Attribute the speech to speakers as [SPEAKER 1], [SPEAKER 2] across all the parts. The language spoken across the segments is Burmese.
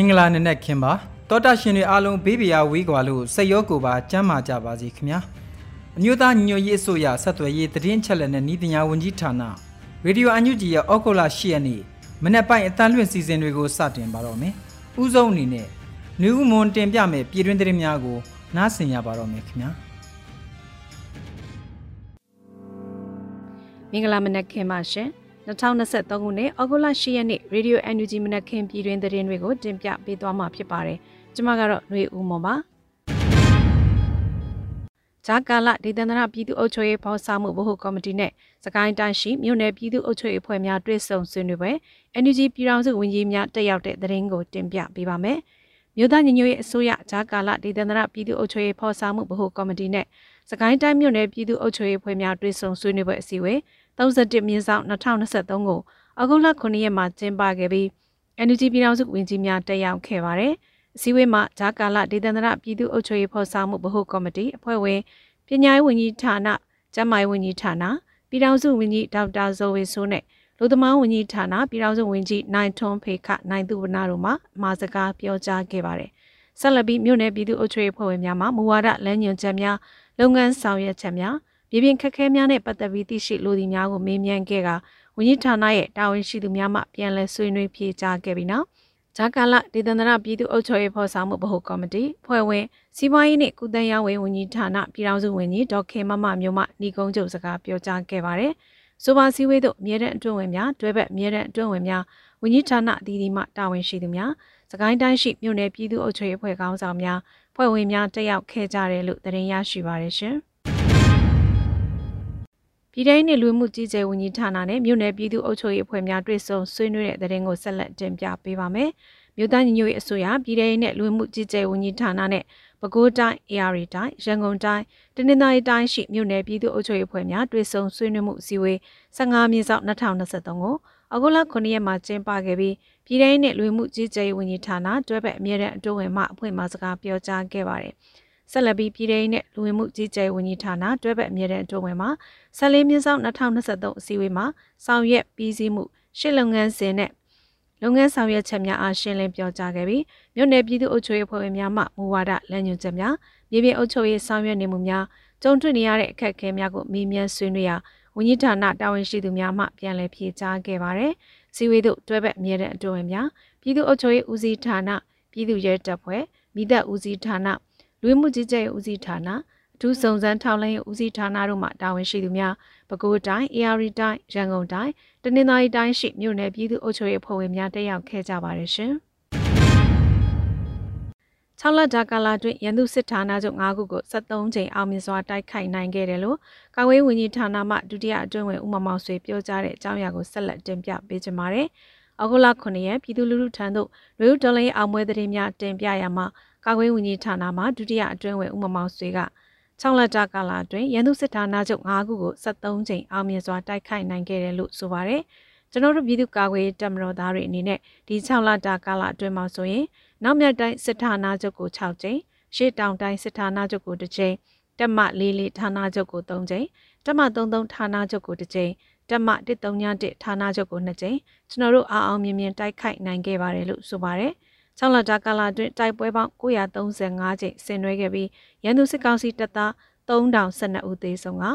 [SPEAKER 1] င်္ဂလာနံနက်ခင်းပါတောတာရှင်တွေအားလုံးဘေးပရာဝေးကွာလို့စိတ်ရောကိုယ်ပါကျမ်းမာကြပါစေခင်ဗျာအမျိုးသားညီညွတ်ရေးအစိုးရဆက်သွယ်ရေးတည်င်းချက်လက်နဲ့ဤပညာဝန်ကြီးဌာနရေဒီယိုအန်ယူဂျီရဲ့အော့ဂိုလာ၈ရက်နေ့မနေ့ပိုင်းအတန်းလွင့်စီစဉ်တွေကိုစတင်ပါတော့မယ်ဥဆုံးအနေနဲ့နယူးမွန်တင်ပြမယ်ပြည်တွင်းသတင်းများကိုနားဆင်ရပါတော့မယ်ခင်ဗျာ
[SPEAKER 2] မင်္ဂလာမနက်ခင်းပါရှင် 2023ခုနှစ်ဩဂုတ်လ10ရက်နေ့ Radio NUG မနက်ခင်းပြည်တွင်သတင်းတွေကိုတင်ပြပေးသွားမှာဖြစ်ပါတယ်။ကျွန်မကတော့ຫນွေဦးမော်ပါ။ဂျာကာလဒေသန္တရပြည်သူ့အုပ်ချုပ်ရေးဖော်ဆောင်မှုဗဟိုကော်မတီနဲ့စကိုင်းတိုင်းရှိမြို့နယ်ပြည်သူ့အုပ်ချုပ်ရေးအဖွဲ့များတွဲဆုံဆွေးနွေးပွဲ NUG ပြည်ထောင်စုဝန်ကြီးများတက်ရောက်တဲ့သတင်းကိုတင်ပြပေးပါမယ်။မြို့သားညီညွတ်ရေးအစိုးရဂျာကာလဒေသန္တရပြည်သူ့အုပ်ချုပ်ရေးဖော်ဆောင်မှုဗဟိုကော်မတီနဲ့စကိုင်းတိုင်းမြို့နယ်ပြည်သူ့အုပ်ချုပ်ရေးအဖွဲ့များတွဲဆုံဆွေးနွေးပွဲအစည်းအဝေး 31မြင်းဆောင်2023ကိုအဂုတ်လ9ရက်မှာကျင်းပခဲ့ပြီး NUG ပြည်ထောင်စုဝန်ကြီးများတက်ရောက်ခဲ့ပါတယ်။အစည်းအဝေးမှာဂျာကာလဒေသန္တရပြည်သူ့အုပ်ချုပ်ရေးဖော်ဆောင်မှုဗဟိုကော်မတီအဖွဲ့ဝင်ပညာရေးဝန်ကြီးဌာနကျန်းမာရေးဝန်ကြီးဌာနပြည်ထောင်စုဝန်ကြီးဒေါက်တာဇော်ဝေဆိုးနဲ့လူသမားဝန်ကြီးဌာနပြည်ထောင်စုဝန်ကြီးနိုင်ထွန်းဖေခနိုင်သူဝနာတို့မှအမှာစကားပြောကြားခဲ့ပါတယ်။ဆက်လက်ပြီးမြို့နယ်ပြည်သူ့အုပ်ချုပ်ရေးဖွဲ့ဝင်များမှမူဝါဒလမ်းညွှန်ချက်များလုပ်ငန်းဆောင်ရွက်ချက်များ ပြည်ပြင်ခက်ခဲများနဲ့ပတ်သက်ပြီးသိရှိလိုသည့်များကိုမေးမြန်းခဲ့ကဝန်ကြီးဌာနရဲ့တာဝန်ရှိသူများမှပြန်လည်ဆွေးနွေးဖြေကြားခဲ့ပြီးနောက်ဂျာကာလဒေသန္တရပြည်သူ့အုပ်ချုပ်ရေးဖော်ဆောင်မှုဗဟိုကော်မတီဖွဲ့ဝင်စီးပွားရေးနှင့်ကုသရေးဝန်ဝန်ကြီးဌာနပြည်ထောင်စုဝန်ကြီးဒေါက်ခင်မမမျိုးမှညီကုန်းချုပ်စကားပြောကြားခဲ့ပါတယ်။ဆိုပါစည်းဝေးသို့အမြဲတမ်းအတွင်းဝင်များတွဲဘက်အမြဲတမ်းအတွင်းဝင်များဝန်ကြီးဌာနအသီးသီးမှတာဝန်ရှိသူများစကိုင်းတိုင်းရှိမြို့နယ်ပြည်သူ့အုပ်ချုပ်ရေးအဖွဲ့ခေါင်းဆောင်များဖွဲ့ဝင်များတက်ရောက်ခဲ့ကြတယ်လို့သတင်းရရှိပါရရှင်။ ပြည်ထောင်စုလူမှုကြီးကြပ်ဝန်ကြီးဌာနနဲ့မြို့နယ်ပြည်သူ့အုပ်ချုပ်ရေးအဖွဲ့များတွေ့ဆုံဆွေးနွေးတဲ့တဲ့ရင်ကိုဆက်လက်တင်ပြပေးပါမယ်။မြို့သားညီညွတ်ရေးအစိုးရပြည်ထောင်စုနဲ့လူမှုကြီးကြပ်ဝန်ကြီးဌာနနဲ့ပဲခူးတိုင်း AR တိုင်းရန်ကုန်တိုင်းတနင်္သာရီတိုင်းရှိမြို့နယ်ပြည်သူ့အုပ်ချုပ်ရေးအဖွဲ့များတွေ့ဆုံဆွေးနွေးမှုအစည်းအဝေး15မြင်းဆောင်2023ကိုအဂုလ9ရက်မှာကျင်းပခဲ့ပြီးပြည်ထောင်စုနဲ့လူမှုကြီးကြပ်ဝန်ကြီးဌာနတွဲဘက်အမြဲတမ်းအတွင်းဝင်မှအဖွဲ့မှစကားပြောကြားခဲ့ပါတယ်။ ဆက်လက်ပြီးပြည်ထောင်နဲ့လူဝင်မှုကြီးကြပ်ဝန်ကြီးဌာနတွဲဘက်အမြဲတမ်းအတွင်းဝင်မှာ14မြင်းဆောင်2023အစည်းအဝေးမှာဆောင်ရွက်ပြီးစီးမှုရှစ်လုပ်ငန်းစဉ်နဲ့လုပ်ငန်းဆောင်ရွက်ချက်များအားရှင်းလင်းပြောကြားခဲ့ပြီးမြို့နယ်ပြည်သူ့အုပ်ချုပ်ရေးဖွဲ့ဝင်များမှမူဝါဒလမ်းညွှန်ချက်များပြည်ပြည်အုပ်ချုပ်ရေးဆောင်ရွက်နေမှုများကြုံတွေ့နေရတဲ့အခက်အခဲများကိုမေးမြန်းဆွေးနွေးရာဝန်ကြီးဌာနတာဝန်ရှိသူများမှပြန်လည်ဖြေကြားခဲ့ပါတယ်။စီဝေးတို့တွဲဘက်အမြဲတမ်းအတွင်းဝင်များပြည်သူ့အုပ်ချုပ်ရေးဦးစီးဌာနပြည်သူ့ရဲတပ်ဖွဲ့မိသက်ဦးစီးဌာန လူမှုကြီးကြပ်ရေးဦးစီးဌာနအထူးစုံစမ်းထောက်လှမ်းရေးဦးစီးဌာနတို့မှတာဝန်ရှိသူများပဲခူးတိုင်း AR တိုင်းရန်ကုန်တိုင်းတနင်္သာရီတိုင်းရှိမြို့နယ်ပြည်သူ့အုပ်ချုပ်ရေးအဖွဲ့ဝင်များတက်ရောက်ခဲ့ကြပါတယ်ရှင်။6လကြာကာလတွင်ရန်သူစစ်ဌာနချုပ်9ခုကို73ချိန်အောင်မြင်စွာတိုက်ခိုက်နိုင်ခဲ့တယ်လို့ကာဝေးဝန်ကြီးဌာနမှဒုတိယအတွင်းဝင်ဦးမမောင်ဆွေပြောကြားတဲ့အကြောင်းအရာကိုဆက်လက်တင်ပြပေးကြပါမယ်။အောက်ဂုလ9ရက်ပြည်သူလူထုထံသို့လူထုတော်လှန်ရေးအောင်ပွဲသတင်းများတင်ပြရမှာ ကာကွယ်ဝန်ကြီးဌာနမှဒုတိယအတွင်းဝင်ဦးမမောင်ဆွေက6လတာကာလအတွင်းရန်သူစစ်ဌာနချုပ်9ခုကို73ချိန်အောင်မြင်စွာတိုက်ခိုက်နိုင်ခဲ့တယ်လို့ဆိုပါတယ်။ကျွန်တော်တို့ပြည်သူ့ကာကွယ်တပ်မတော်သားတွေအနေနဲ့ဒီ6လတာကာလအတွင်းမှာဆိုရင်နောက်မြတ်တိုင်းစစ်ဌာနချုပ်ကို6ချိန်ရှေ့တောင်တိုင်းစစ်ဌာနချုပ်ကို1ချိန်တက်မလေးလေးဌာနချုပ်ကို3ချိန်တက်မ33ဌာနချုပ်ကို1ချိန်တက်မ131ဌာနချုပ်ကို2ချိန်ကျွန်တော်တို့အားအောင်မြင်မြင်တိုက်ခိုက်နိုင်ခဲ့ပါတယ်လို့ဆိုပါတယ်။ 6လတာကာလအတွင်းတိုက်ပွဲပေါင်း935ကြိမ်ဆင်နွှဲခဲ့ပြီးရန်သူစစ်ကောင်စီတပ်သား3012ဦးသေဆုံးက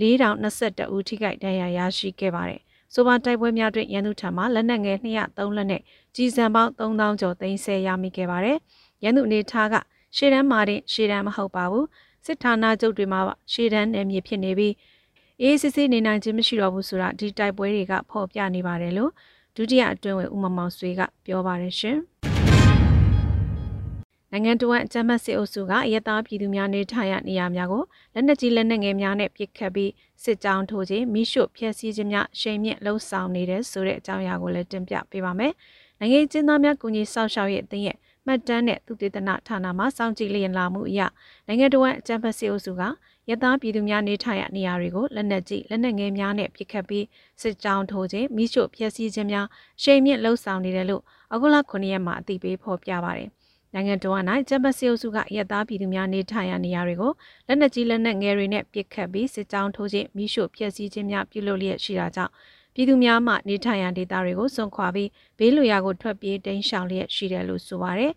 [SPEAKER 2] 4022ဦးထိခိုက်ဒဏ်ရာရရှိခဲ့ပါတယ်။ဆိုပါတိုက်ပွဲများတွင်ရန်သူထံမှလက်နက်ငယ်203လက်နဲ့ကြီးစံပေါင်း3000ကျော်သိမ်းဆည်းရမိခဲ့ပါတယ်။ရန်သူအနေထားကရှေ့တန်းမှာတင်ရှေ့တန်းမဟုတ်ပါဘူး။စစ်ဌာနချုပ်တွေမှာရှေ့တန်းနယ်မြေဖြစ်နေပြီးအေးစစ်စစ်နေနိုင်ခြင်းမရှိတော့ဘူးဆိုတာဒီတိုက်ပွဲတွေကဖော်ပြနေပါတယ်လို့ဒုတိယအတွင်းဝင်ဦးမမောင်ဆွေကပြောပါတယ်ရှင်။ နိုင်ငံတော်အကြမ်းဖက်စစ်အုပ်စုကအရသားပြည်သူများနေထိုင်ရနေရာများကိုလက်နက်ကြီးလက်နက်ငယ်များနဲ့ပစ်ခတ်ပြီးစစ်ကြောင်းထိုးခြင်းမိရှုဖျက်ဆီးခြင်းများရှိန်မြင့်လှုံ့ဆော်နေတဲ့ဆိုတဲ့အကြောင်းအရာကိုလည်းတင်ပြပေးပါမယ်။နိုင်ငံကျင်းသားများကူညီစောင့်ရှောက်ရေးအသင်းရဲ့မှတ်တမ်းနဲ့သူတေသနဌာနမှစောင့်ကြည့်လျင်လာမှုအရနိုင်ငံတော်အကြမ်းဖက်စစ်အုပ်စုကရသားပြည်သူများနေထိုင်ရနေရာတွေကိုလက်နက်ကြီးလက်နက်ငယ်များနဲ့ပစ်ခတ်ပြီးစစ်ကြောင်းထိုးခြင်းမိရှုဖျက်ဆီးခြင်းများရှိန်မြင့်လှုံ့ဆော်နေတယ်လို့အခုလ9ရက်မှာအသိပေးဖော်ပြပါတယ်။ နိုင်ငံတော်အနိုင်ဂျပန်စီအုပ်စုကရက်သားပြည်သူများနေထိုင်ရာနေရာတွေကိုလက်နက်ကြီးလက်နက်ငယ်တွေနဲ့ပစ်ခတ်ပြီးစစ်ကြောင်းထိုးခြင်းမိရှို့ဖျက်ဆီးခြင်းများပြုလုပ်လျက်ရှိတာကြောင့်ပြည်သူများမှနေထိုင်ရာဒေသတွေကိုစွန့်ခွာပြီးဘေးလွရာကိုထွက်ပြေးတိမ်းရှောင်လျက်ရှိတယ်လို့ဆိုပါရယ်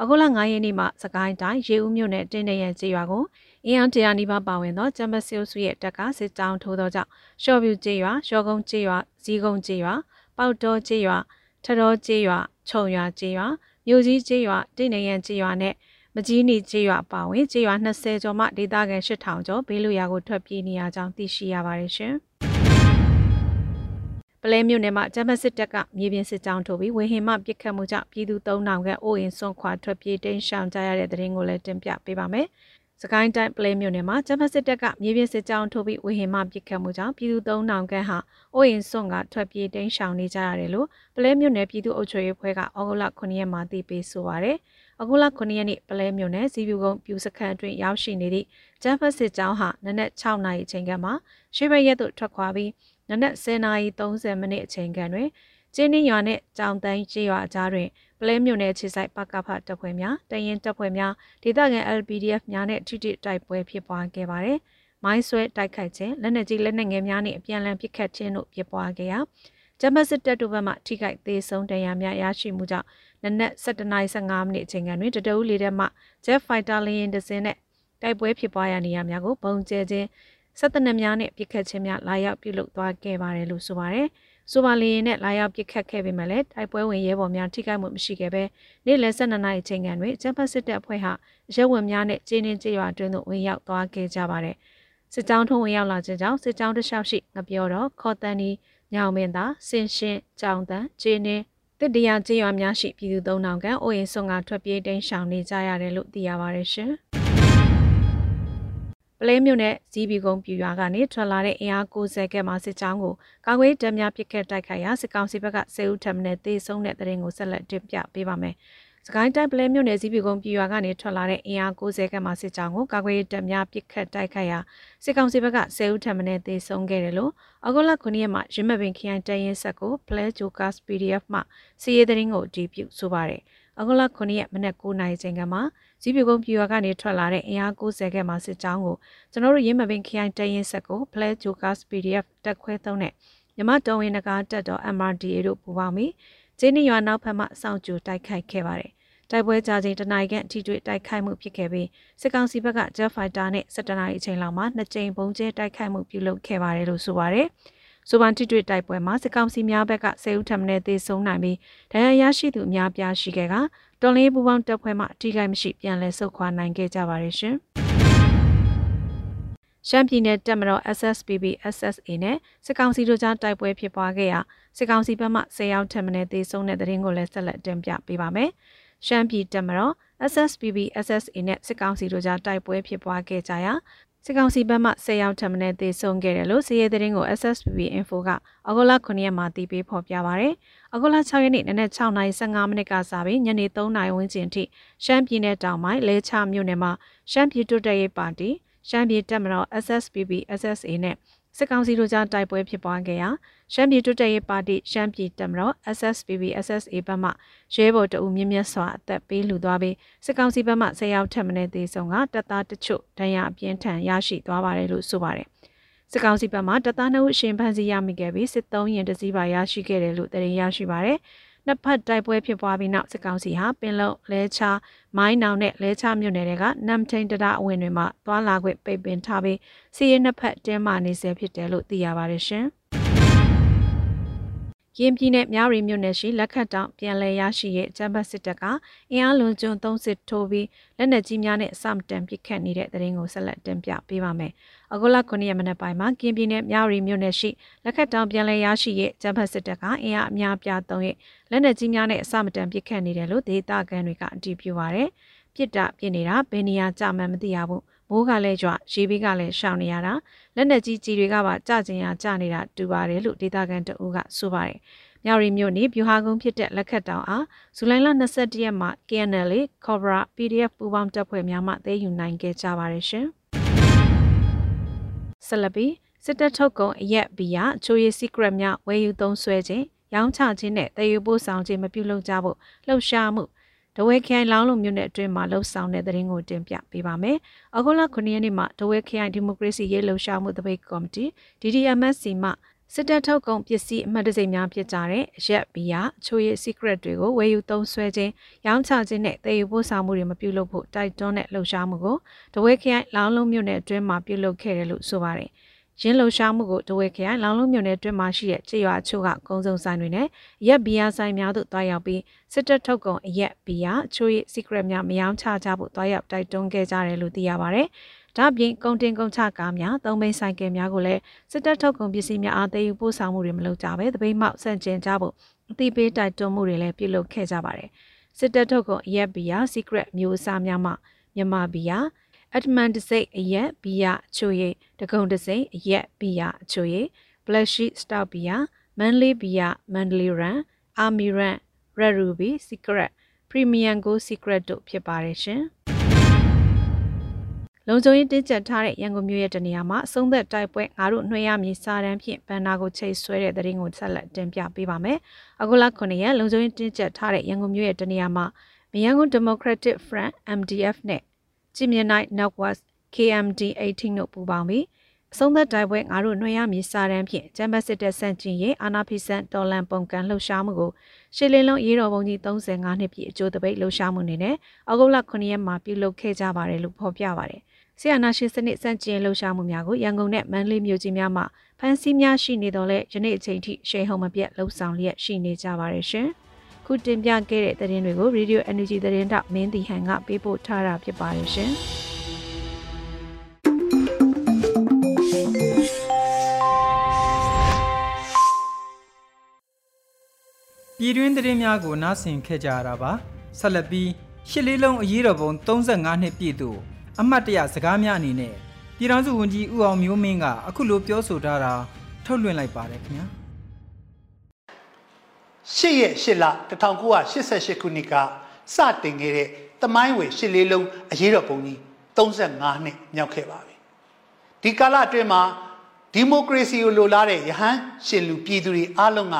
[SPEAKER 2] အခုလ9ရက်နေ့မှာစကိုင်းတိုင်းရေဦးမြို့နယ်တင်းနေရန်ကျေးရွာကိုအင်အားတရားနီးပါးပါဝင်သောဂျမတ်ဆီယုစုရဲ့တပ်ကစစ်ကြောင်းထိုးသောကြောင့်ရှော့ဗျူကျေးရွာရှော့ကုန်းကျေးရွာဇီးကုန်းကျေးရွာပေါက်တော်ကျေးရွာထတော်ကျေးရွာခြုံရွာကျေးရွာ မြို့ကြီးကျေးရွာတိနေရန်ကျေးရွာနဲ့မကြီးနီကျေးရွာပါဝင်ကျေးရွာ20ကျော်မှဒေသခံ8000ကျော်ဘေးလွရာကိုထွက်ပြေးနေရကြောင်းသိရှိရပါတယ်ရှင်။ပလဲမြို့နယ်မှာဂျမစစ်တပ်ကမြေပြင်စစ်ကြောင်းထိုးပြီးဝေဟင်မှပစ်ခတ်မှုကြောင့်ပြည်သူ3000ခန့်အိုးအိမ်ဆွန့်ခွာထွက်ပြေးတိမ်းရှောင်ကြရတဲ့တဲ့ရင်ကိုလည်းတင်ပြပေးပါမယ်။ စကိုင်းတိုင်းပလဲမြို့နယ်မှာဂျမစစ်တပ်ကမြေပြင်စစ်ကြောင်းထိုးပြီးဝေဟင်မှပစ်ခတ်မှုကြောင့်ပြည်သူ3000ခန့်ဟာအိုးအိမ်စွန့်ကထွက်ပြေးတိမ်းရှောင်နေကြရတယ်လို့ပလဲမြို့နယ်ပြည်သူ့အုပ်ချုပ်ရေးဖွဲ့ကဩဂုတ်လ9ရက်မှာသိပေးဆိုပါရယ်။အခုလ9ရက်နေ့ပလဲမြို့နယ်စီပြူကုန်းပြူစခန်းအတွင်းရောက်ရှိနေသည့်ဂျမ်ဖတ်စစ်ကြောင်းဟာနနက်6နာရီအချိန်ကမှရွှေဘက်ရက်သို့ထွက်ခွာပြီးနနက်10နာရီ30မိနစ်အချိန်ခန့်တွင်ကျင်းနှင်းရွာနှင့်ကြောင်တန်းကျေးရွာအကြားတွင် ပလဲမြို့နယ်ခြေဆိုင်ပကဖတပ်ဖွဲ့များတရင်တပ်ဖွဲ့များဒေသခံ LPDF များနဲ့ထိတိတိုက်ပွဲဖြစ်ပွားခဲ့ပါတယ်။မိုင်းဆွဲတိုက်ခိုက်ခြင်းလက်နက်ကြီးလက်နက်ငယ်များနဲ့အပြန်အလှန်ပစ်ခတ်ခြင်းတို့ဖြစ်ပွားခဲ့ရာဂျမစစ်တပ်တို့ဘက်မှထိခိုက်သေးဆုံးတရားများရရှိမှုကြောင့်နနက်7:15မိနစ်အချိန်ကတွင်တတအူးလေးထဲမှ Jet Fighter လေယာဉ်တစ်စင်းနဲ့တိုက်ပွဲဖြစ်ပွားရာနေရာများကိုပုံကျဲခြင်းဆက်တနက်များနဲ့ပစ်ခတ်ခြင်းများလာရောက်ပြုလုပ်သွားခဲ့ပါတယ်လို့ဆိုပါတယ်။ ဆိုပါလီရင်နဲ့လာရောက်ပစ်ခတ်ခဲ့ပေမဲ့လည်းတိုက်ပွဲဝင်ရဲဘော်များထိခိုက်မှုမရှိခဲ့ပဲနေ့လယ်12နာရီချိန်ကန်တွင်ကျန်းဖတ်စစ်တပ်အဖွဲ့ဟာရဲဝင်များနဲ့ကျင်းနှင်းကျေးရွာအတွင်းသို့ဝင်ရောက်သွားခဲ့ကြပါတယ်စစ်ကြောင်းထုံးဝင်ရောက်လာခြင်းကြောင့်စစ်ကြောင်းတစ်လျှောက်ရှိငပြောတော့ခေါ်တန်ဒီညောင်မင်းသာစင်ရှင်းကြောင်တန်ကျင်းနှင်းတစ်တရာကျေးရွာများရှိပြည်သူ၃000ခန့်အိုးရင်စွန်ကထွက်ပြေးတိမ်းရှောင်နေကြရတယ်လို့သိရပါတယ်ရှင်။ ပလဲမြို့နယ်ဇီးဘီကုန်းပြူရွာကနေထွက်လာတဲ့အင်အား90ခန့်မှစစ်ကြောင်းကိုကာကွယ်တပ်များပစ်ခတ်တိုက်ခိုက်ရာစစ်ကောင်စီဘက်က10ဦးထပ်မံတေဆုံးတဲ့တဲ့ရင်ကိုဆက်လက်တင်ပြပေးပါမယ်။စကိုင်းတိုင်းပလဲမြို့နယ်ဇီးဘီကုန်းပြူရွာကနေထွက်လာတဲ့အင်အား90ခန့်မှစစ်ကြောင်းကိုကာကွယ်တပ်များပစ်ခတ်တိုက်ခိုက်ရာစစ်ကောင်စီဘက်က10ဦးထပ်မံတေဆုံးခဲ့တယ်လို့အဂုလ9ရက်မှာရင်းမပင်ခရိုင်တရင်ဆက်ကို Play Jokers PDF မှစီးရဲတဲ့ရင်ကိုအတည်ပြုဆိုပါတယ်။အ ဂလ9ရက်မနက်9နာရီချိန်ကမှဇီးပြကုန်းပြူရွာကနေထွက်လာတဲ့အင်အား90ခန့်မှစစ်ကြောင်းကိုကျွန်တော်တို့ရင်းမပင်ခရိုင်တရင်ဆက်ကို Play Jokers PDF တက်ခွဲသုံးတဲ့မြမတော်ဝင်နဂါတက်တော် MRDA တို့ပူးပေါင်းပြီးကျင်းနေရွာနောက်ဖက်မှစောင့်ကြိုတိုက်ခိုက်ခဲ့ပါတယ်။တိုက်ပွဲကြချိန်တနိုင်ခန့်ထိတွေ့တိုက်ခိုက်မှုဖြစ်ခဲ့ပြီးစစ်ကောင်စီဘက်က Jet Fighter နဲ့17နာရီအချိန်လောက်မှာနှစ်ကြိမ်ပုံကျဲတိုက်ခိုက်မှုပြုလုပ်ခဲ့ပါတယ်လို့ဆိုပါတယ်။ ဆိုပန်ထိတွေ့တိုက်ပွဲမှာစစ်ကောင်စီများဘက်က10ဦးထပ်မံသေဆုံးနိုင်ပြီးဒဏ်ရာရရှိသူအများပြားရှိခဲ့ကတော်လေးပူပေါင်းတပ်ဖွဲ့မှအထိကိမရှိပြန်လည်ဆုတ်ခွာနိုင်ခဲ့ကြပါတယ်ရှင်။ရှမ်းပြည်နယ်တပ်မတော် SSPB SSA နဲ့စစ်ကောင်စီတို့ကြားတိုက်ပွဲဖြစ်ပွားခဲ့ရာစစ်ကောင်စီဘက်မှ10ရောက်ထပ်မံသေဆုံးတဲ့တဲ့ရင်ကိုလည်းဆက်လက်တင်ပြပေးပါမယ်။ရှမ်းပြည်တပ်မတော် SSPB SSA နဲ့စစ်ကောင်စီတို့ကြားတိုက်ပွဲဖြစ်ပွားခဲ့ကြရာ စစ်ကောင်စီဘက်မှ10ရောက်ထပ်မံသေဆုံးခဲ့တယ်လို့စီးရဲသတင်းကို SSPB Info ကအဂုလ9ရက်မှာတည်ပြီးဖော်ပြပါရယ်။အဂုလ6ရက်နေ့နနက်6:15မိနစ်ကစပြီးညနေ3:00နာရီဝန်းကျင်ထိရှမ်းပြည်နယ်တောင်ပိုင်းလဲချမြို့နယ်မှာရှမ်းပြည်တိုးတက်ရေးပါတီရှမ်းပြည်တပ်မတော် SSPB SSA နဲ့ စစ်ကောင်စီတို့ကြားတိုက်ပွဲဖြစ်ပွားခဲ့ရာရှမ်းပြည်တိုးတက်ရေးပါတီရှမ်းပြည်တပ်မတော် SSPB SSA ဘက်မှရဲဘော်တအုပ်မြင့်မြတ်စွာအသက်ပေးလူသွားပြီးစစ်ကောင်စီဘက်မှဆယ်ယောက်ထက်မနည်းသေဆုံးကတပ်သားတချို့ဒဏ်ရာအပြင်းထန်ရရှိသွားပါတယ်လို့ဆိုပါတယ်စစ်ကောင်စီဘက်မှတပ်သားနှုတ်အရှင်ဖန်စီရမိခဲ့ပြီးစစ်သုံးရင်တစည်းပါရရှိခဲ့တယ်လို့သတင်းရရှိပါတယ်။ နနှစ်ဖက်တိုက်ပွဲဖြစ်ပွားပြီးနောက်စစ်ကောင်စီဟာပင်လုံလဲချာမိုင်းနောင်နဲ့လဲချမြို့နယ်တွေကနမ်ထိန်တရအဝင်တွေမှာသွာလာခွင့်ပိတ်ပင်ထားပြီးစီးရဲနှစ်ဖက်တင်းမာနေဆဲဖြစ်တယ်လို့သိရပါတယ်ရှင်။ ရင်းပြည်နယ်မြရီမြို့နယ်ရှိလက်ခတ်တောင်ပြန်လည်ရရှိရဲ့ဂျမ်ဘတ်စစ်တပ်ကအင်အားလွန်ကျွံသုံးစစ်ထိုးပြီးလက်နက်ကြီးများနဲ့အစမတန်ပစ်ခတ်နေတဲ့တဲ့ရင်ကိုဆက်လက်တင်ပြပေးပါမယ်။အဂုလ9ရက်မနက်ပိုင်းမှာကင်းပြည်နယ်မြရီမြို့နယ်ရှိလက်ခတ်တောင်ပြန်လည်ရရှိရဲ့ဂျမ်ဘတ်စစ်တပ်ကအင်အားအများပြားသုံးရဲ့လက်နက်ကြီးများနဲ့အစမတန်ပစ်ခတ်နေတယ်လို့ဒေသခံတွေကအတည်ပြုပါရယ်။ပြစ်တာပြစ်နေတာဘယ်နေရာကြမှန်းမသိရဘူး။ မိုးကလည်းကြွရေဘေးကလည်းရှောင်နေရတာလက်နက်ကြီးကြီးတွေကပါကြကျင်ရကြနေတာတူပါတယ်လို့ဒေသခံတအူးကဆိုပါတယ်။မြရီမြို့နေဗျူဟာကုန်းဖြစ်တဲ့လက်ခတ်တောင်အားဇူလိုင်လ22ရက်မှာ KNL Cobra PDF ပူးပေါင်းတပ်ဖွဲ့များမှသိမ်းယူနိုင်ခဲ့ကြပါတယ်ရှင်။ဆလပီစစ်တပ်ထုတ်ကုန်အရက်ဘီယာချိုရီ secret များဝယ်ယူသုံးစွဲခြင်းရောင်းချခြင်းနဲ့တည်ယူပို့ဆောင်ခြင်းမပြုလုပ်ကြဖို့လှုပ်ရှားမှု ဒဝဲခိုင်လောင်းလုံမြို့နယ်အတွင်းမှာလှုပ်ဆောင်တဲ့သတင်းကိုတင်ပြပေးပါမယ်။အခုလ9ရက်နေ့မှာဒဝဲခိုင်ဒီမိုကရေစီရေးလှုပ်ရှားမှုတပိတ်ကော်မတီ DDMSC မှစစ်တပ်ထုတ်ကုန်ပစ္စည်းအမှတ်တစိများဖြစ်ကြတဲ့ရက်ဘီယာချိုရည် secret တွေကိုဝယ်ယူသုံးစွဲခြင်းရောင်းချခြင်းနဲ့တည်ယူပို့ဆောင်မှုတွေမပြုလုပ်ဖို့တိုက်တွန်းတဲ့လှုပ်ရှားမှုကိုတဝဲခရိုင်လောင်းလုံးမြို့နယ်အတွင်းမှာပြုလုပ်ခဲ့တယ်လို့ဆိုပါတယ်။ ရင်းလှုပ်ရှားမှုကိုတဝဲခရိုင်လောင်းလုံးမြို့နယ်အတွင်းမှာရှိတဲ့ခြေရွာချို့ကကုန်းစုံဆိုင်တွေနဲ့ရက်ဘီယာဆိုင်များသို့တွားရောက်ပြီးစစ်တပ်ထုတ်ကုန်အရက်ဘီယာချိုရည် secret များမယောင်းချကြဖို့တွားရောက်တိုက်တွန်းခဲ့ကြတယ်လို့သိရပါတယ်။ဒါ့အပြင်ကုန်တင်ကုန်ချကားများသုံးဘိန်းဆိုင်ကယ်များကိုလည်းစစ်တပ်ထုတ်ကုန်ပစ္စည်းများအားသိယူပို့ဆောင်မှုတွေမလုပ်ကြဘဲတပိတ်မှောက်ဆန့်ကျင်ကြဖို့အသိပေးတိုက်တွန်းမှုတွေလည်းပြုလုပ်ခဲ့ကြပါတယ်စစ်တပ်ထုတ်ကုန်အရက်ဘီယာ secret မျိုးအစားများမှမြန်မာဘီယာ အတမန်တစိတ်အရက်ဘီယာအချိုရည်တကုံတစိတ်အရက်ဘီယာအချိုရည် black sheep stout ဘီယာမန်လေးဘီယာမန်ဒလီရန်အာမီရန် red ruby secret premium go secret တို့ဖြစ်ပါတယ်ရှင်လုံခြုံရေးတင်းကျပ်ထားတဲ့ရန်ကုန်မြို့ရဲ့တနေရာမှာအဆုံးသက်တိုက်ပွဲငါတို့နှွှဲရမည်စာတမ်းဖြင့်ဘန်နာကိုချိတ်ဆွဲတဲ့တရင်ကိုဆက်လက်တင်ပြပေးပါမယ်။အခုလ9ရက်လုံခြုံရေးတင်းကျပ်ထားတဲ့ရန်ကုန်မြို့ရဲ့တနေရာမှာမြန်ကုန် Democratic Front MDF နဲ့ ကြည်မြနိုင် Network KMD 18တို့ပူးပေါင်းပြီးအဆုံးသက်တိုက်ပွဲငါတို့နှွှဲရမည်စာတမ်းဖြင့်ဂျမ်ဘတ်စစ်တပ်ဆန့်ကျင်ရေးအာနာဖီဆန်တော်လန်ပုံကန်လှုပ်ရှားမှုကိုရှစ်လင်းလုံးရေးတော်ပုံကြီး35နှစ်ပြည့်အကျိုးတပိတ်လှုပ်ရှားမှုနေနဲ့အောက်တိုဘာ9ရက်မှာပြုလုပ်ခဲ့ကြပါတယ်လို့ဖော်ပြပါတယ်။ဆီယနာရှင်စနစ်စန့်ကျင်လှုပ်ရှားမှုများကိုရန်ကုန်နဲ့မန္တလေးမြို့ကြီးများမှာဖန်ဆီးများရှိနေတော့လဲယနေ့အချိန်ထိရှေးဟုံမပြတ်လှုပ်ဆောင်လျက်ရှိနေကြပါရရှင်။ ခုတင်ပြခဲ့တဲ့သတင်းတွေကို Radio Energy သတင်းတောက်မင်းတီဟန်ကပေးပို့ထားတာဖြစ်ပါရရှင်။
[SPEAKER 1] ပြည်တွင်းသတင်းများကိုနားဆင်ခဲ့ကြရတာပါဆက်လက်ပြီးရှစ်လေးလုံးအရေးတော်ပုံ35နှစ်ပြည့်သူအမှတ်တရစကားများအနေနဲ့ပြည်ထောင်စုဝန်ကြီးဦးအောင်မျိုးမင်းကအခုလိုပြောဆိုထားတာထုတ်လွှင့်လိုက်ပါတယ်ခင်ဗျာ
[SPEAKER 3] ရှစ်ရက်ရှစ်လ1988ခုနှစ်ကစတင်ခဲ့တဲ့တမိုင်းဝယ်ရှစ်လေးလုံးအရေးတော်ပုံကြီး35နှစ်မြောက်ခဲ့ပါပြီဒီကာလအတွင်းမှာဒီမိုကရေစီကိုလိုလားတဲ့ယဟန်ရှင်လူပြည်သူတွေအားလုံးက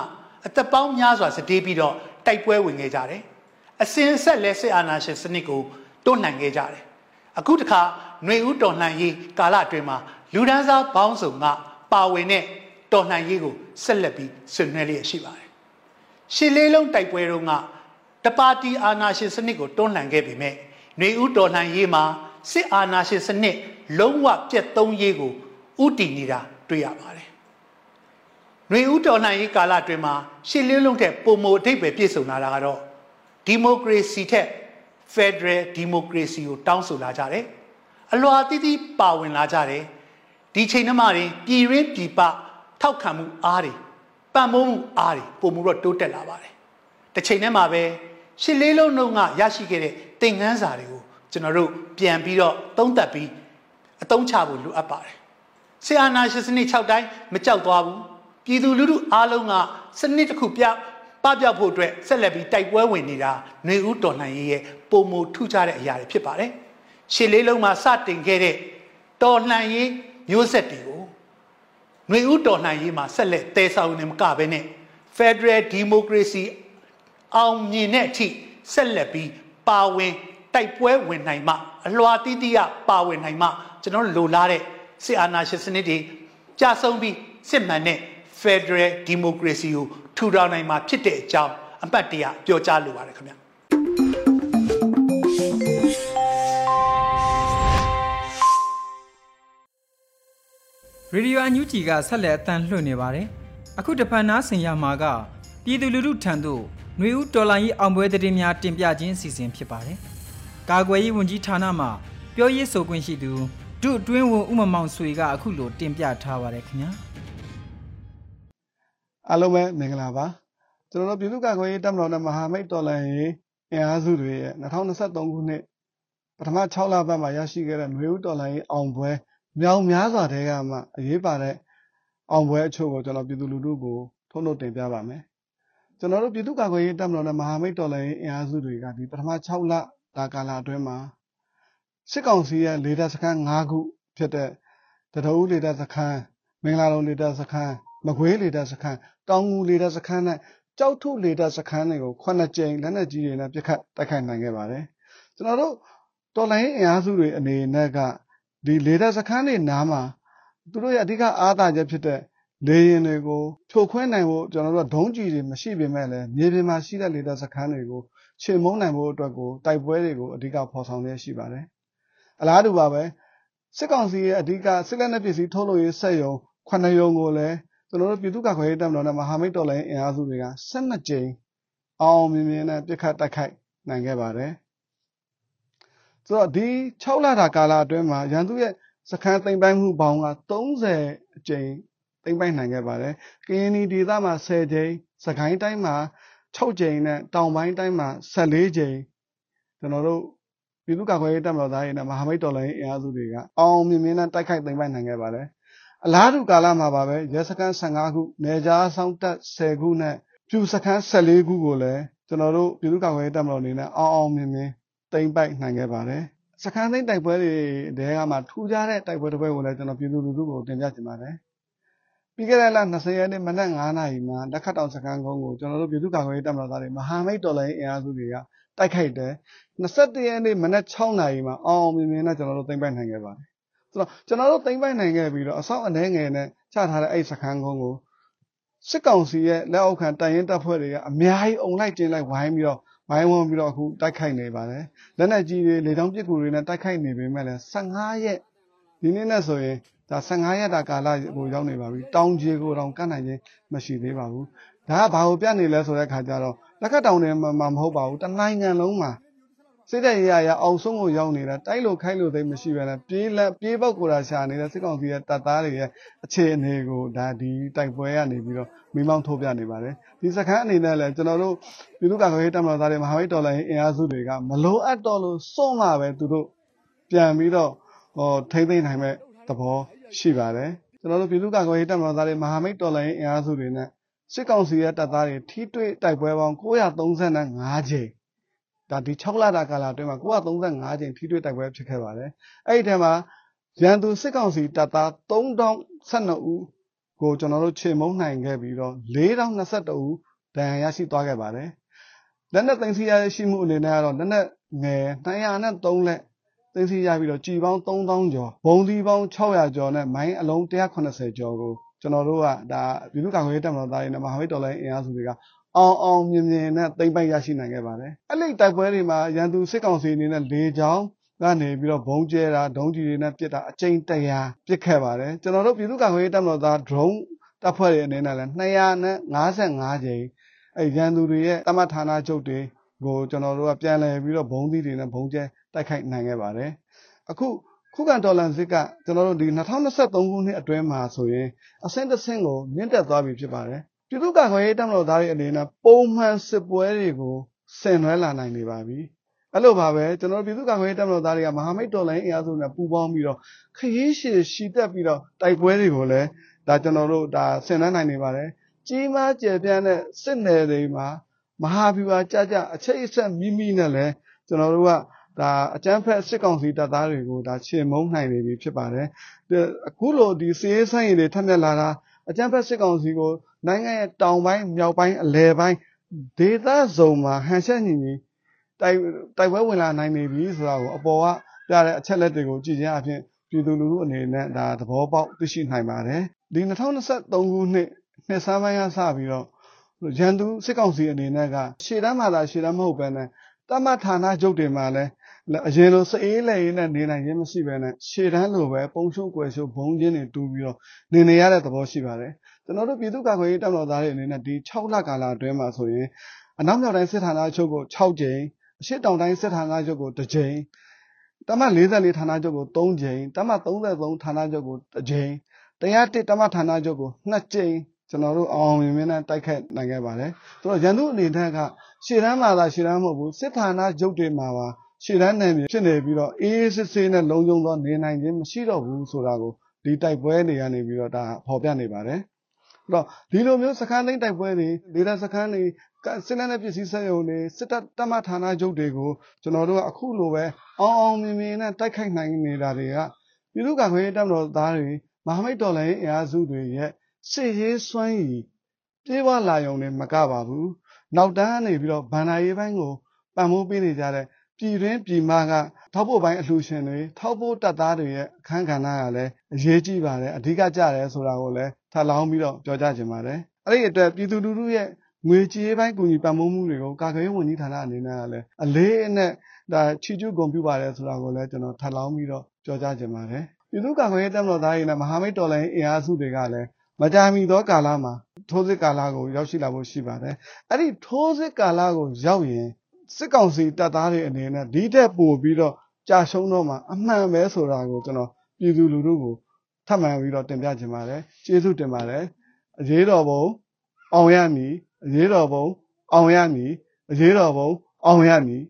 [SPEAKER 3] အသက်ပေါင်းများစွာစတေးပြီးတော့တိုက်ပွဲဝင်ခဲ့ကြတယ်အစင်ဆက်လဲစစ်အာဏာရှင်စနစ်ကိုတွန်းလှန်ခဲ့ကြတယ်အခုတခါຫນွေဦးတော်လှန်ရေးကာလအတွင်းမှာလူဒန်းစားဘောင်းစုံကပါဝင်တဲ့တော်လှန်ရေးကိုဆက်လက်ပြီးဆွေးနွေးလျက်ရှိပါတယ်။ ရှစ်လေးလုံးတိုက်ပွဲတုန်းကတပါတီအာဏာရှင်စနစ်ကိုတွန်းလှန်ခဲ့ပေမဲ့နှွေဦးတော်လှန်ရေးမှာစစ်အာဏာရှင်စနစ်လုံးဝပြတ်သုံးရေးကိုဥတည်နေတာတွေ့ရပါတယ်။နှွေဦးတော်လှန်ရေးကာလအတွင်းမှာရှစ်လေးလုံးထက်ပုံမအထိပ်ပဲပြည့်စုံလာတာကတော့ဒီမိုကရေစီထက် Federal Democracy ကိုတောင်းဆိုလာကြတယ်။အလွာတိတိပါဝင်လာကြတယ်။ဒီချိန်နှမတွင်ပြည်ရင်းပြည်ပထောက်ခံမှုအားတွေ ပံ့ပိုးမှုအားတွေပုံမှုတော့တိုးတက်လာပါတယ်တစ်ချိန်တည်းမှာပဲရှစ်လေးလုံးနှုံကရရှိခဲ့တဲ့သင်ခန်းစာတွေကိုကျွန်တော်တို့ပြန်ပြီးတော့သုံးသပ်ပြီးအသုံးချဖို့လိုအပ်ပါတယ်ဆီအာနာရှင်စနစ်6တိုင်းမကြောက်သွားဘူးပြည်သူလူထုအားလုံးကစနစ်တစ်ခုပြပပျောက်ဖို့အတွက်ဆက်လက်ပြီးတိုက်ပွဲဝင်နေတာຫນွေဦးတော်လှန်ရေးရဲ့ပုံမထူးခြားတဲ့အရာတွေဖြစ်ပါတယ်။ရှစ်လေးလုံးမှာစတင်ခဲ့တဲ့တော်လှန်ရေးမျိုးဆက်တွေကို ຫນွေဦးတော်လှန်ရေးမှာဆက်လက်တည်ဆောက်နေမကဘဲနဲ့ Federal Democracy အောင်မြင်တဲ့အထိဆက်လက်ပြီးပါဝင်တိုက်ပွဲဝင်နိုင်မှအလွာတိတိယပါဝင်နိုင်မှကျွန်တော်လိုလားတဲ့စစ်အာဏာရှင်စနစ်တွေကြာဆုံးပြီးစစ်မှန်တဲ့ Federal Democracy ကိုထူထောင်နိုင်မှာဖြစ်တဲ့အကြောင်းအပတ်တရပြောကြားလိုပါတယ်ခင်ဗျ
[SPEAKER 1] ရေဒီယိုအန်ယူဂျီကဆက်လက်အသံလွှင့်နေပါတယ်။အခုတဖန်နာဆင်ရမှာကပြည်သူလူထုထံသို့နှွေဦးတော်လိုင်းရေးအောင်ပွဲသတင်းများတင်ပြခြင်းအစီအစဉ်ဖြစ်ပါတယ်။ကာကွယ်ရေးဝန်ကြီးဌာနမှပြောရေးဆိုခွင့်ရှိသူဒုအတွင်းဝန်ဦးမမောင်ဆွေကအခုလိုတင်ပြထားပါတယ်ခင်ဗျာ။
[SPEAKER 4] အားလုံးပဲမင်္ဂလာပါ။ကျွန်တော်တို့ပြည်သူ့ကာကွယ်ရေးတပ်မတော်နဲ့မဟာမိတ်တော်လိုင်းရေးအင်အားစုတွေရဲ့2023ခုနှစ်ပထမ6လပတ်မှာရရှိခဲ့တဲ့နှွေဦးတော်လိုင်းရေးအောင်ပွဲ မြောင်များစွာတဲကမှအရေးပါတဲ့အောင်ပွဲအချို့ကိုကျွန်တော်ပြည်သူလူထုကိုထုံးထုတ်တင်ပြပါမယ်ကျွန်တော်တို့ပြည်သူ့ကာကွယ်ရေးတပ်မတော်နဲ့မဟာမိတ်တော်လှန်ရေးအင်အားစုတွေကဒီပထမ6လတာကာလအတွင်းမှာစစ်ကောင်စီရဲ့လေတပ်စခန်း၅ခုဖြစ်တဲ့တတအူးလေတပ်စခန်းမင်္ဂလာလုံးလေတပ်စခန်းမကွေးလေတပ်စခန်းတောင်ငူလေတပ်စခန်းနဲ့ကြောက်ထုလေတပ်စခန်းတွေကိုခုနှစ်ကြိမ်လက်နက်ကြီးတွေနဲ့ပစ်ခတ်တိုက်ခိုက်နိုင်ခဲ့ပါတယ်ကျွန်တော်တို့တော်လိုင်းအင်အားစုတွေအနေနဲ့က ဒီလေတပ်စခန်းတွေနားမှာသူတို့ရဲ့အဓိကအားသာချက်ဖြစ်တဲ့လေရင်တွေကိုဖြိုခွင်းနိုင်ဖို့ကျွန်တော်တို့ကဒုံးကျည်တွေမရှိပေမဲ့လည်းမြေပြင်မှာရှိတဲ့လေတပ်စခန်းတွေကိုခြေမုံနိုင်ဖို့အတွက်ကိုတိုက်ပွဲတွေကိုအဓိကဖော်ဆောင်ရရှိပါတယ်။အလားတူပါပဲစစ်ကောင်စီရဲ့အဓိကစစ်လက်နက်ပစ္စည်းထုတ်လုပ်ရေးစက်ရုံ9ရုံကိုလည်းကျွန်တော်တို့ပြည်သူ့ကာကွယ်ရေးတပ်မတော်နဲ့မဟာမိတ်တော်လှန်ရေးအင်အားစုတွေက12ကြိမ်အောင်မြင်မြင်နဲ့ပြစ်ခတ်တိုက်ခိုက်နိုင်ခဲ့ပါတယ်။ ဆိုတော့ဒီ6လတာကာလအတွင်းမှာရန်သူရဲ့စခန်းသိမ်းပိုက်မှုပေါင်းက30အကြိမ်သိမ်းပိုက်နိုင်ခဲ့ပါတယ်။ကရင်နီဒေသမှာ10ကြိမ်၊စကိုင်းတိုင်းမှာ6ကြိမ်နဲ့တောင်ပိုင်းတိုင်းမှာ14ကြိမ်ကျွန်တော်တို့ပြည်သူ့ကာကွယ်ရေးတပ်မတော်သားတွေနဲ့မဟာမိတ်တော်လှန်ရေးအင်အားစုတွေကအောင်မြင်မြင်နဲ့တိုက်ခိုက်သိမ်းပိုက်နိုင်ခဲ့ပါတယ်။အလားတူကာလမှာပါပဲရဲစခန်း15ခု၊နေကြားဆောင်တပ်10ခုနဲ့ပြူစခန်း14ခုကိုလည်းကျွန်တော်တို့ပြည်သူ့ကာကွယ်ရေးတပ်မတော်အနေနဲ့အောင်အောင်မြင်မြင် သိမ်းပိုက်နိုင်ခဲ့ပါတယ်။စခန်းသိမ်းတိုက်ပွဲတွေတဲကမှထူးခြားတဲ့တိုက်ပွဲတစ်ပွဲကိုလည်းကျွန်တော်ပြည်သူလူထုကိုတင်ပြချင်ပါတယ်။ပြီးခဲ့တဲ့လ20ရက်နေ့မနက်9နာရီမှာလက်ခတ်တောင်စခန်းကုန်းကိုကျွန်တော်တို့ပြည်သူ့ကာကွယ်ရေးတပ်မတော်သားတွေမဟာမိတ်တော်လှန်ရေးအင်အားစုတွေကတိုက်ခိုက်တယ်21ရက်နေ့မနက်6နာရီမှာအောင်အောင်မြင်မြင်နဲ့ကျွန်တော်တို့သိမ်းပိုက်နိုင်ခဲ့ပါတယ်ဆိုတော့ကျွန်တော်တို့သိမ်းပိုက်နိုင်ခဲ့ပြီးတော့အဆောက်အနှဲငယ်နဲ့ချထားတဲ့အဲ့စခန်းကုန်းကိုစစ်ကောင်စီရဲ့လက်အောက်ခံတိုင်ရင်တပ်ဖွဲ့တွေကအများကြီးအုံလိုက်ကျင်းလိုက်ဝိုင်းပြီးတော့ ဝိုင်းဝန်းပြီးတော့အခုတိုက်ခိုက်နေပါတယ်လက်နက်ကြီးတွေလေတောင်ပစ်ကူတွေနဲ့တိုက်ခိုက်နေပေမဲ့လည်း15ရက်ဒီနေ့နဲ့ဆိုရင်ဒါ15ရက်တာကာလကိုရောက်နေပါပြီတောင်ကြီးကိုတော့ကတ်နိုင်ခြင်းမရှိသေးပါဘူးဒါကဘာကိုပြနေလဲဆိုတဲ့ခါကျတော့လက်ခတ်တောင်တွေမှာမဟုတ်ပါဘူးတနိုင်ငံလုံးမှာ စိတ်တဲ့ရရအောင်ဆုံးကိုရောက်နေတာတိုက်လို့ခိုက်လို့သိမရှိပဲနဲ့ပြေးလက်ပြေးပေါက်ကိုတာရှာနေတဲ့စစ်ကောင်စီရဲ့တပ်သားတွေရဲ့အခြေအနေကိုဒါဒီတိုက်ပွဲကနေပြီးတော့မိမောင်းထုတ်ပြနေပါတယ်ဒီစခန်းအနေနဲ့လည်းကျွန်တော်တို့ပြည်သူ့ကာကွယ်ရေးတပ်မတော်သားတွေမဟာမိတ်တော်လှန်ရေးအင်အားစုတွေကမလိုအပ်တော့လို့စွန့်လာပဲသူတို့ပြန်ပြီးတော့ဟောထိမ့်သိမ့်နိုင်မဲ့သဘောရှိပါတယ်ကျွန်တော်တို့ပြည်သူ့ကာကွယ်ရေးတပ်မတော်သားတွေမဟာမိတ်တော်လှန်ရေးအင်အားစုတွေနဲ့စစ်ကောင်စီရဲ့တပ်သားတွေထိတွေ့တိုက်ပွဲပေါင်း935ကြိမ် ဒါဒီ6လတာကာလအတွင်းမှာ935ကြိမ်ထိတွေ့တိုက်ပွဲဖြစ်ခဲ့ပါတယ်အဲ့ဒီထဲမှာရန်သူစစ်ကောင်စီတပ်သား3012ဦးကိုကျွန်တော်တို့ခြေမုံနိုင်ခဲ့ပြီးတော့4022ဦးဒဏ်ရာရရှိသွားခဲ့ပါတယ်လက်နက်သိမ်းဆည်းရရှိမှုအနေနဲ့ကတော့လက်နက်ငယ်203လက်သိမ်းဆည်းရပြီးတော့ကြည်ပေါင်း3000ကျော်ဘုံသီးပေါင်း600ကျော်နဲ့မိုင်းအလုံး180ကျော်ကိုကျွန်တော်တို့ကဒါပြည်သူ့ကာကွယ်ရေးတပ်မတော်သားတွေနဲ့မဟာမိတ်တော်လိုင်းအင်အားစုတွေက အောင်အောင်မြင်မြင်နဲ့သိမ့်ပိုက်ရရှိနိုင်ခဲ့ပါတယ်။အဲ့ဒီတိုက်ပွဲတွေမှာရန်သူစစ်ကောင်စီအနေနဲ့လေကြောင်းကနေပြီးတော့ဘုံကျဲတာဒုံးကြီးတွေနဲ့ပစ်တာအကြိမ်တရာပစ်ခဲ့ပါတယ်ကျွန်တော်တို့ပြည်သူ့ကာကွယ်ရေးတပ်မတော်သား drone တပ်ဖွဲ့တွေအနေနဲ့လည်း255ကြိမ်အဲရန်သူတွေရဲ့တမဌာနချုပ်တွေကိုကျွန်တော်တို့ကပြန်လည်ပြီးတော့ဘုံသီးတွေနဲ့ဘုံကျဲတိုက်ခိုက်နိုင်ခဲ့ပါတယ်အခုခုခံဒေါ်လာစစ်ကကျွန်တော်တို့ဒီ2023ခုနှစ်အတွင်းမှာဆိုရင်အဆင့်တစ်ဆင့်ကိုမြင့်တက်သွားပြီဖြစ်ပါတယ် ပြည်သူ့ကာကွယ်ရေးတပ်မတော်သားတွေအနေနဲ့ပုံမှန်စစ်ပွဲတွေကိုဆင်နွှဲလာနိုင်နေပါပြီအဲ့လိုပါပဲကျွန်တော်ပြည်သူ့ကာကွယ်ရေးတပ်မတော်သားတွေကမဟာမိတ်တော်လိုင်းအင်အားစုနဲ့ပူးပေါင်းပြီးတော့ခရီးရှည်ရှည်တက်ပြီးတော့တိုက်ပွဲတွေကိုလည်းဒါကျွန်တော်တို့ဒါဆင်နွှဲနိုင်နေပါတယ်ကြီးမားကျယ်ပြန့်တဲ့စစ်နယ်တွေမှာမဟာဗျူဟာကြကြအချိတ်အဆက်မိမိနဲ့လည်းကျွန်တော်တို့ကဒါအကြမ်းဖက်စစ်ကောင်စီတပ်သားတွေကိုဒါချေမုန်းနိုင်နေပြီဖြစ်ပါတယ်အခုလိုဒီစီးရေးဆိုင်ရည်တွေထပ်မြက်လာတာအကြမ်းဖက်စစ်ကောင်စီကို နိုင်ငံရဲ့တောင်ပိုင်းမြောက်ပိုင်းအလယ်ပိုင်းဒေသစုံမှာဟန်ချက်ညီညီတိုက်တိုက်ပွဲဝင်လာနိုင်နေပြီဆိုတာကိုအပေါ်ကပြတဲ့အချက်လက်တွေကိုကြည့်ခြင်းအပြင်ပြည်သူလူထုအနေနဲ့ဒါသဘောပေါက်သိရှိနိုင်ပါတယ်ဒီ2023ခုနှစ်နှစ်ဆန်းပိုင်းကစပြီးတော့ရန်သူစစ်ကောင်စီအနေနဲ့ကရှေ့တန်းမှာသာရှေ့တန်းမဟုတ်ပဲနဲ့တမဌာနချုပ်တွေမှာလည်းအရင်လိုစအေးလည်းနဲ့နေနိုင်ခြင်းမရှိပဲနဲ့ရှေ့တန်းလိုပဲပုံရှုပ်ကွယ်ရှုပ်ဘုံချင်းတွေတူပြီးတော့နေနေရတဲ့သဘောရှိပါတယ် ကျွန်တော်တို့ပြည်သူ့ကာကွယ်ရေးတပ်မတော်သားတွေအနေနဲ့ဒီ6လကာလအတွင်းမှာဆိုရင်အနောက်မြောက်တိုင်းစစ်ဌာနချုပ်ကို6ကြိမ်အရှေ့တောင်တိုင်းစစ်ဌာနချုပ်ကို2ကြိမ်တမ44ဌာနချုပ်ကို3ကြိမ်တမ33ဌာနချုပ်ကို1ကြိမ်101တမဌာနချုပ်ကို2ကြိမ်ကျွန်တော်တို့အောင်မြင်မြင်နဲ့တိုက်ခတ်နိုင်ခဲ့ပါတယ်။ဆိုတော့ရန်သူအနေနဲ့ကရှေ့တန်းမှာသာရှေ့တန်းမဟုတ်ဘူးစစ်ဌာနချုပ်တွေမှာပါရှေ့တန်းနယ်မြေဖြစ်နေပြီးတော့အေးအေးဆေးဆေးနဲ့လုံခြုံသောနေနိုင်ခြင်းမရှိတော့ဘူးဆိုတာကိုဒီတိုက်ပွဲတွေကနေပြီးတော့ဒါဖော်ပြနေပါတယ်။အဲ့ တော့ဒီလိုမျိုးစခန်းသိမ်းတိုက်ပွဲတွေဒေသစခန်းတွေစစ်လက်နက်ပစ္စည်းစက်ရုံတွေစစ်တပ်တမဌာနချုပ်တွေကိုကျွန်တော်တို့ကအခုလိုပဲအောင်အောင်မြင်မြင်နဲ့တိုက်ခိုက်နိုင်နေတာတွေကပြည်သူ့ကာကွယ်ရေးတပ်မတော်သားတွေမဟာမိတ်တော်လှန်ရေးအင်အားစုတွေရဲ့စစ်ရေးစွမ်းရည်ပြေးပွားလာရုံနဲ့မကပါဘူးနောက်တန်းကနေပြီးတော့ဗန္ဒာရေးပိုင်းကိုပံ့ပိုးပေးနေကြတဲ့ပြည်တွင်းပြည်မကထောက်ပို့ပိုင်းအလှူရှင်တွေထောက်ပို့တပ်သားတွေရဲ့အခန်းကဏ္ဍကလည်းအရေးကြီးပါတယ်အဓိကကြတယ်ဆိုတာကိုလည်း ထပ်လောင်းပြီးတော့ပြောကြချင်ပါတယ်အဲ့ဒီအတွက်ပြည်သူလူထုရဲ့ငွေကြေးပိုင်းကူညီပံ့ပိုးမှုတွေကိုကာကွယ်ရေးဝန်ကြီးဌာနအနေနဲ့ကလည်းအလေးအနက်ဒါချီကျူးဂုဏ်ပြုပါတယ်ဆိုတာကိုလည်းကျွန်တော်ထပ်လောင်းပြီးတော့ပြောကြချင်ပါတယ်ပြည်သူ့ကာကွယ်ရေးတပ်မတော်သားတွေနဲ့မဟာမိတ်တော်လှန်ရေးအင်အားစုတွေကလည်းမကြာမီသောကာလမှာထိုးစစ်ကာလကိုရောက်ရှိလာဖို့ရှိပါတယ်။အဲ့ဒီထိုးစစ်ကာလကိုရောက်ရင်စစ်ကောင်စီတပ်သားတွေအနေနဲ့ဒီတက်ပို့ပြီးတော့ကြာရှုံးတော့မှအမှန်ပဲဆိုတာကိုကျွန်တော်ပြည်သူလူထုကို ထပ်မံပြီးတော့တင်ပြချင်ပါတယ်။ကျေးဇူးတင်ပါတယ်။အရေးတော်ပုံအောင်ရမည်အရေးတော်ပုံအောင်ရမည်အရေးတော်ပုံအောင်ရမည်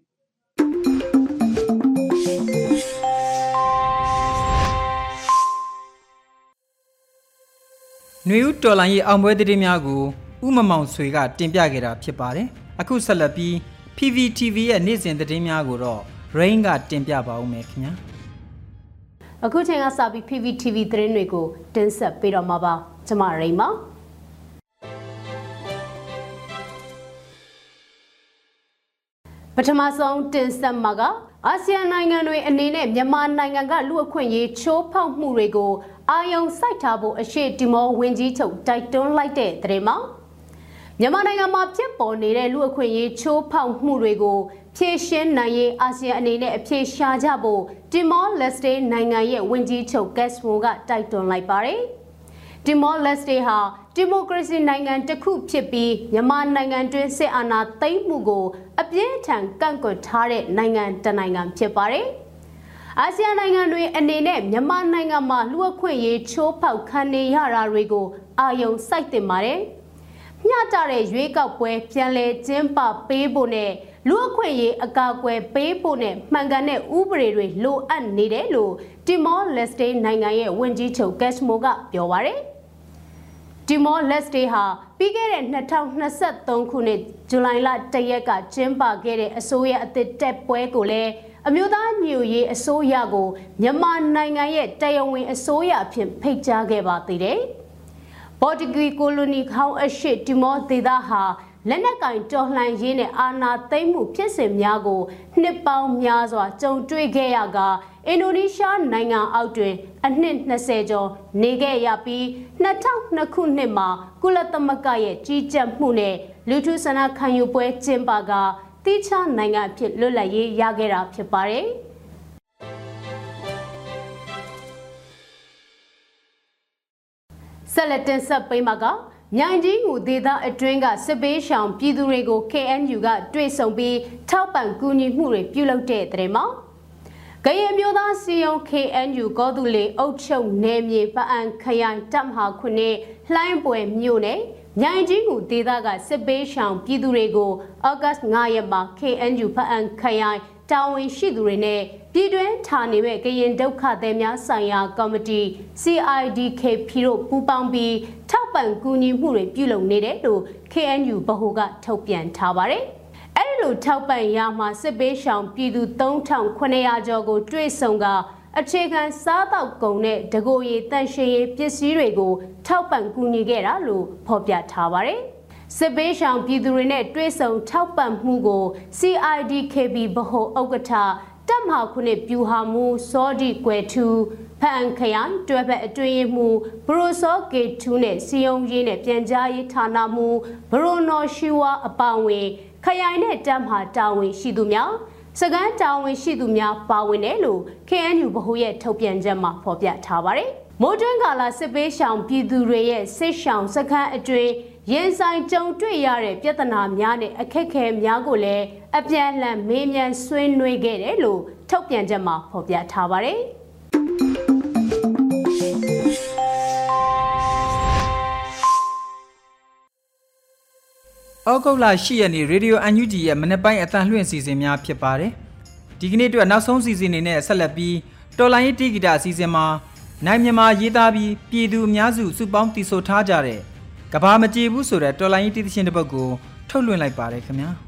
[SPEAKER 1] ຫນွေဦးတော်လိုင်းရဲ့အောင်ပွဲသတင်းများကိုဥမမောင်ဆွေက တင်ပြခဲ့တာဖြစ်ပါတယ်။အခုဆက်လက်ပြီး PVTV ရဲ့နေ့စဉ်သတင်းများကိုတော့ Rain ကတင်ပြပါဦးမယ်ခင်ဗျာ။
[SPEAKER 5] အခုချိန်ကစပြီး PVTV သတင်းတွေကိုတင်ဆက်ပေးတော့မှာပါ။ကျွန်မရိန်ပါ။ပထမဆုံးတင်ဆက်မှာကအာဆီယံနိုင်ငံတွေအနေနဲ့မြန်မာနိုင်ငံကလူအခွင့်အရေးချိုးဖောက်မှုတွေကိုအာယုံစိုက်ထားဖို့အရှိတီမောဝင်ကြီးချုပ်တိုက်တွန်းလိုက်တဲ့တဲ့မှာမြန်မာနိုင်ငံမှာဖြစ်ပေါ်နေတဲ့လူအခွင့်အရေးချိုးဖောက်မှုတွေကို ဖြေရှင်းနိုင်ရေးအာဆီယံအနေနဲ့အဖြေရှာကြဖို့တီမောလက်စတေးနိုင်ငံရဲ့ဝင်ကြီးချုပ်ကက်စဝွန်ကတိုက်တွန်းလိုက်ပါတယ်။တီမောလက်စတေဟာဒီမိုကရေစီနိုင်ငံတစ်ခုဖြစ်ပြီးမြန်မာနိုင်ငံတွင်းစစ်အာဏာသိမ်းမှုကို အပြင်းထန်ကန့်ကွက်ထားတဲ့နိုင်ငံတစ်နိုင်ငံဖြစ်ပါတယ်။အာဆီယံနိုင်ငံတွေအနေနဲ့မြန်မာနိုင်ငံမှာလူအခွင့်ရေးချိုးဖောက်ခံနေရတာတွေကို အာယုံစိုက်တင်ပါတယ်။မျှတတဲ့ရွေးကောက်ပွဲပြန်လည်ကျင်းပပေးဖို့နဲ့လူအခွင့်ရေးအကာအကွယ်ပေးဖို့နဲ့မှန်ကန်တဲ့ဥပဒေတွေလိုအပ်နေတယ်လို့တီမောလက်စတေးနိုင်ငံရဲ့ဝန်ကြီးချုပ်ကက်စမိုကပြောပါရယ်ဒီမောလက်စတေးဟာပြီးခဲ့တဲ့2023ခုနှစ်ဇူလိုင်လ၁ရက်ကကျင်းပခဲ့တဲ့အစိုးရအသစ်တက်ပွဲကိုလည်းအမျိုးသားညွရေးအစိုးရကိုမြန်မာနိုင်ငံရဲ့တရားဝင်အစိုးရအဖြစ်ဖိတ်ကြားခဲ့ပါသေးတယ်။ပေါ်တူဂီကိုလိုနီခေါင်းအရှိတီမောဒေသဟာ လက်နက်ကင်တော်လှန်ရေးနဲ့အာဏာသိမ်းမှုဖြစ်စဉ်များကိုနှစ်ပေါင်းများစွာကြုံတွေ့ခဲ့ရကအင်ဒိုနီးရှားနိုင်ငံအောက်တွင် အနှစ်20ကျော်နေခဲ့ရပြီး2002ခုနှစ်မှာကုလသမဂ္ဂရဲ့ကြီးကြပ်မှုနဲ့လူထုဆန္ဒခံယူပွဲကျင်းပကတိကျနိုင်ငံအဖြစ်လွတ်လပ်ရေးရခဲ့တာဖြစ်ပါတယ်။ဆက်လက်တင်ဆက်ပေးမှာက မြိုင်ကြီးငူဒေသအတွင်းကစစ်ပေးရှောင်ပြည်သူတွေကို KNU ကတွေ့ဆုံပြီးထောက်ပံ့ကူညီမှုတွေပြုလုပ်တဲ့တဲ့မှာကရင်မျိုးသားစီယုံ KNU ကောသူလေအုပ်ချုပ်နယ်မြေပအံခရိုင်တပ်မဟာခုနှစ်လှိုင်းပွဲမြို့နယ်မြိုင်ကြီးငူဒေသကစစ်ပေးရှောင်ပြည်သူတွေကိုဩဂတ်9ရက်မှာ KNU ဖအံခရိုင် တာဝန်ရှိသူတွေနဲ့ပြည်တွင်းဌာနေမဲ့ကရင်ဒုက္ခသည်များဆိုင်ရာကော်မတီ CIDKP တို့ပူးပေါင်းပြီးထောက်ပံ့ကူညီမှုတွေပြုလုပ်နေတယ်လို့ KNU ဗဟိုကထုတ်ပြန်ထားပါတယ်။အဲဒီလိုထောက်ပံ့ရမှာစစ်ပေးရှောင်ပြည်သူ3900ကျော်ကိုတွေ့ဆုံကအခြေခံစားတောက်ကုန်နဲ့တကိုရီတန့်ရှင်းရေးပစ္စည်းတွေကိုထောက်ပံ့ကူညီခဲ့တာလို့ဖော်ပြထားပါတယ်။ စစ်ပေးရှောင်ပြည်သူတွေနဲ့တွဲဆုံထောက်ပံ့မှုကို CIDKB ဗဟိုဥက္ကဋ္ဌတပ်မဟာခုနှစ်ပြူဟာမူစောဒီကွယ်ထူဖန်ခရိုင်တွဲဖက်အတွင်းမှုဘရိုစောကေထူးနဲ့စီယုံရေးနဲ့ပြန်ကြားရေးဌာနမှဘရိုနော်ရှိဝါအပောင်ဝင်ခရိုင်နဲ့တပ်မှတာဝန်ရှိသူများစကန်းတာဝန်ရှိသူများပါဝင်တယ်လို့ KNU ဗဟိုရဲ့ထုတ်ပြန်ချက်မှာဖော်ပြထားပါတယ်။မိုးတွင်းကာလစစ်ပေးရှောင်ပြည်သူတွေရဲ့စစ်ရှောင်စခန်းအတွင်း ရင်ဆိုင်ကြုံတွေ့ရတဲ့ပြဿနာများနဲ့အခက်အခဲများကိုလည်းအပြန်အလှန်မေးမြန်းဆွေးနွေးခဲ့တယ်လို့ထုတ်ပြန်ချက်မှာဖော်ပြထားပါတယ်။
[SPEAKER 1] ဩဂုတ်လ10ရက်နေ့ရေဒီယို UNG ရဲ့မနေ့ပိုင်းအတန်လွှင့်စီစဉ်များဖြစ်ပါတယ်။ဒီကနေ့အတွက်နောက်ဆုံးစီစဉ်နေနဲ့ဆက်လက်ပြီးတော်လိုင်းတီဂီတာအစီအစဉ်မှာနိုင်မြန်မာရေးသားပြီးပြည်သူအများစုစုပေါင်းတည်ဆိုထားကြတဲ့ ကဘာမကြည်ဘူးဆိုတဲ့တော်လိုင်းတီးသချင်းတစ်ပုဒ်ကိုထုတ်လွှင့်လိုက်ပါတယ်ခင်ဗျာ။။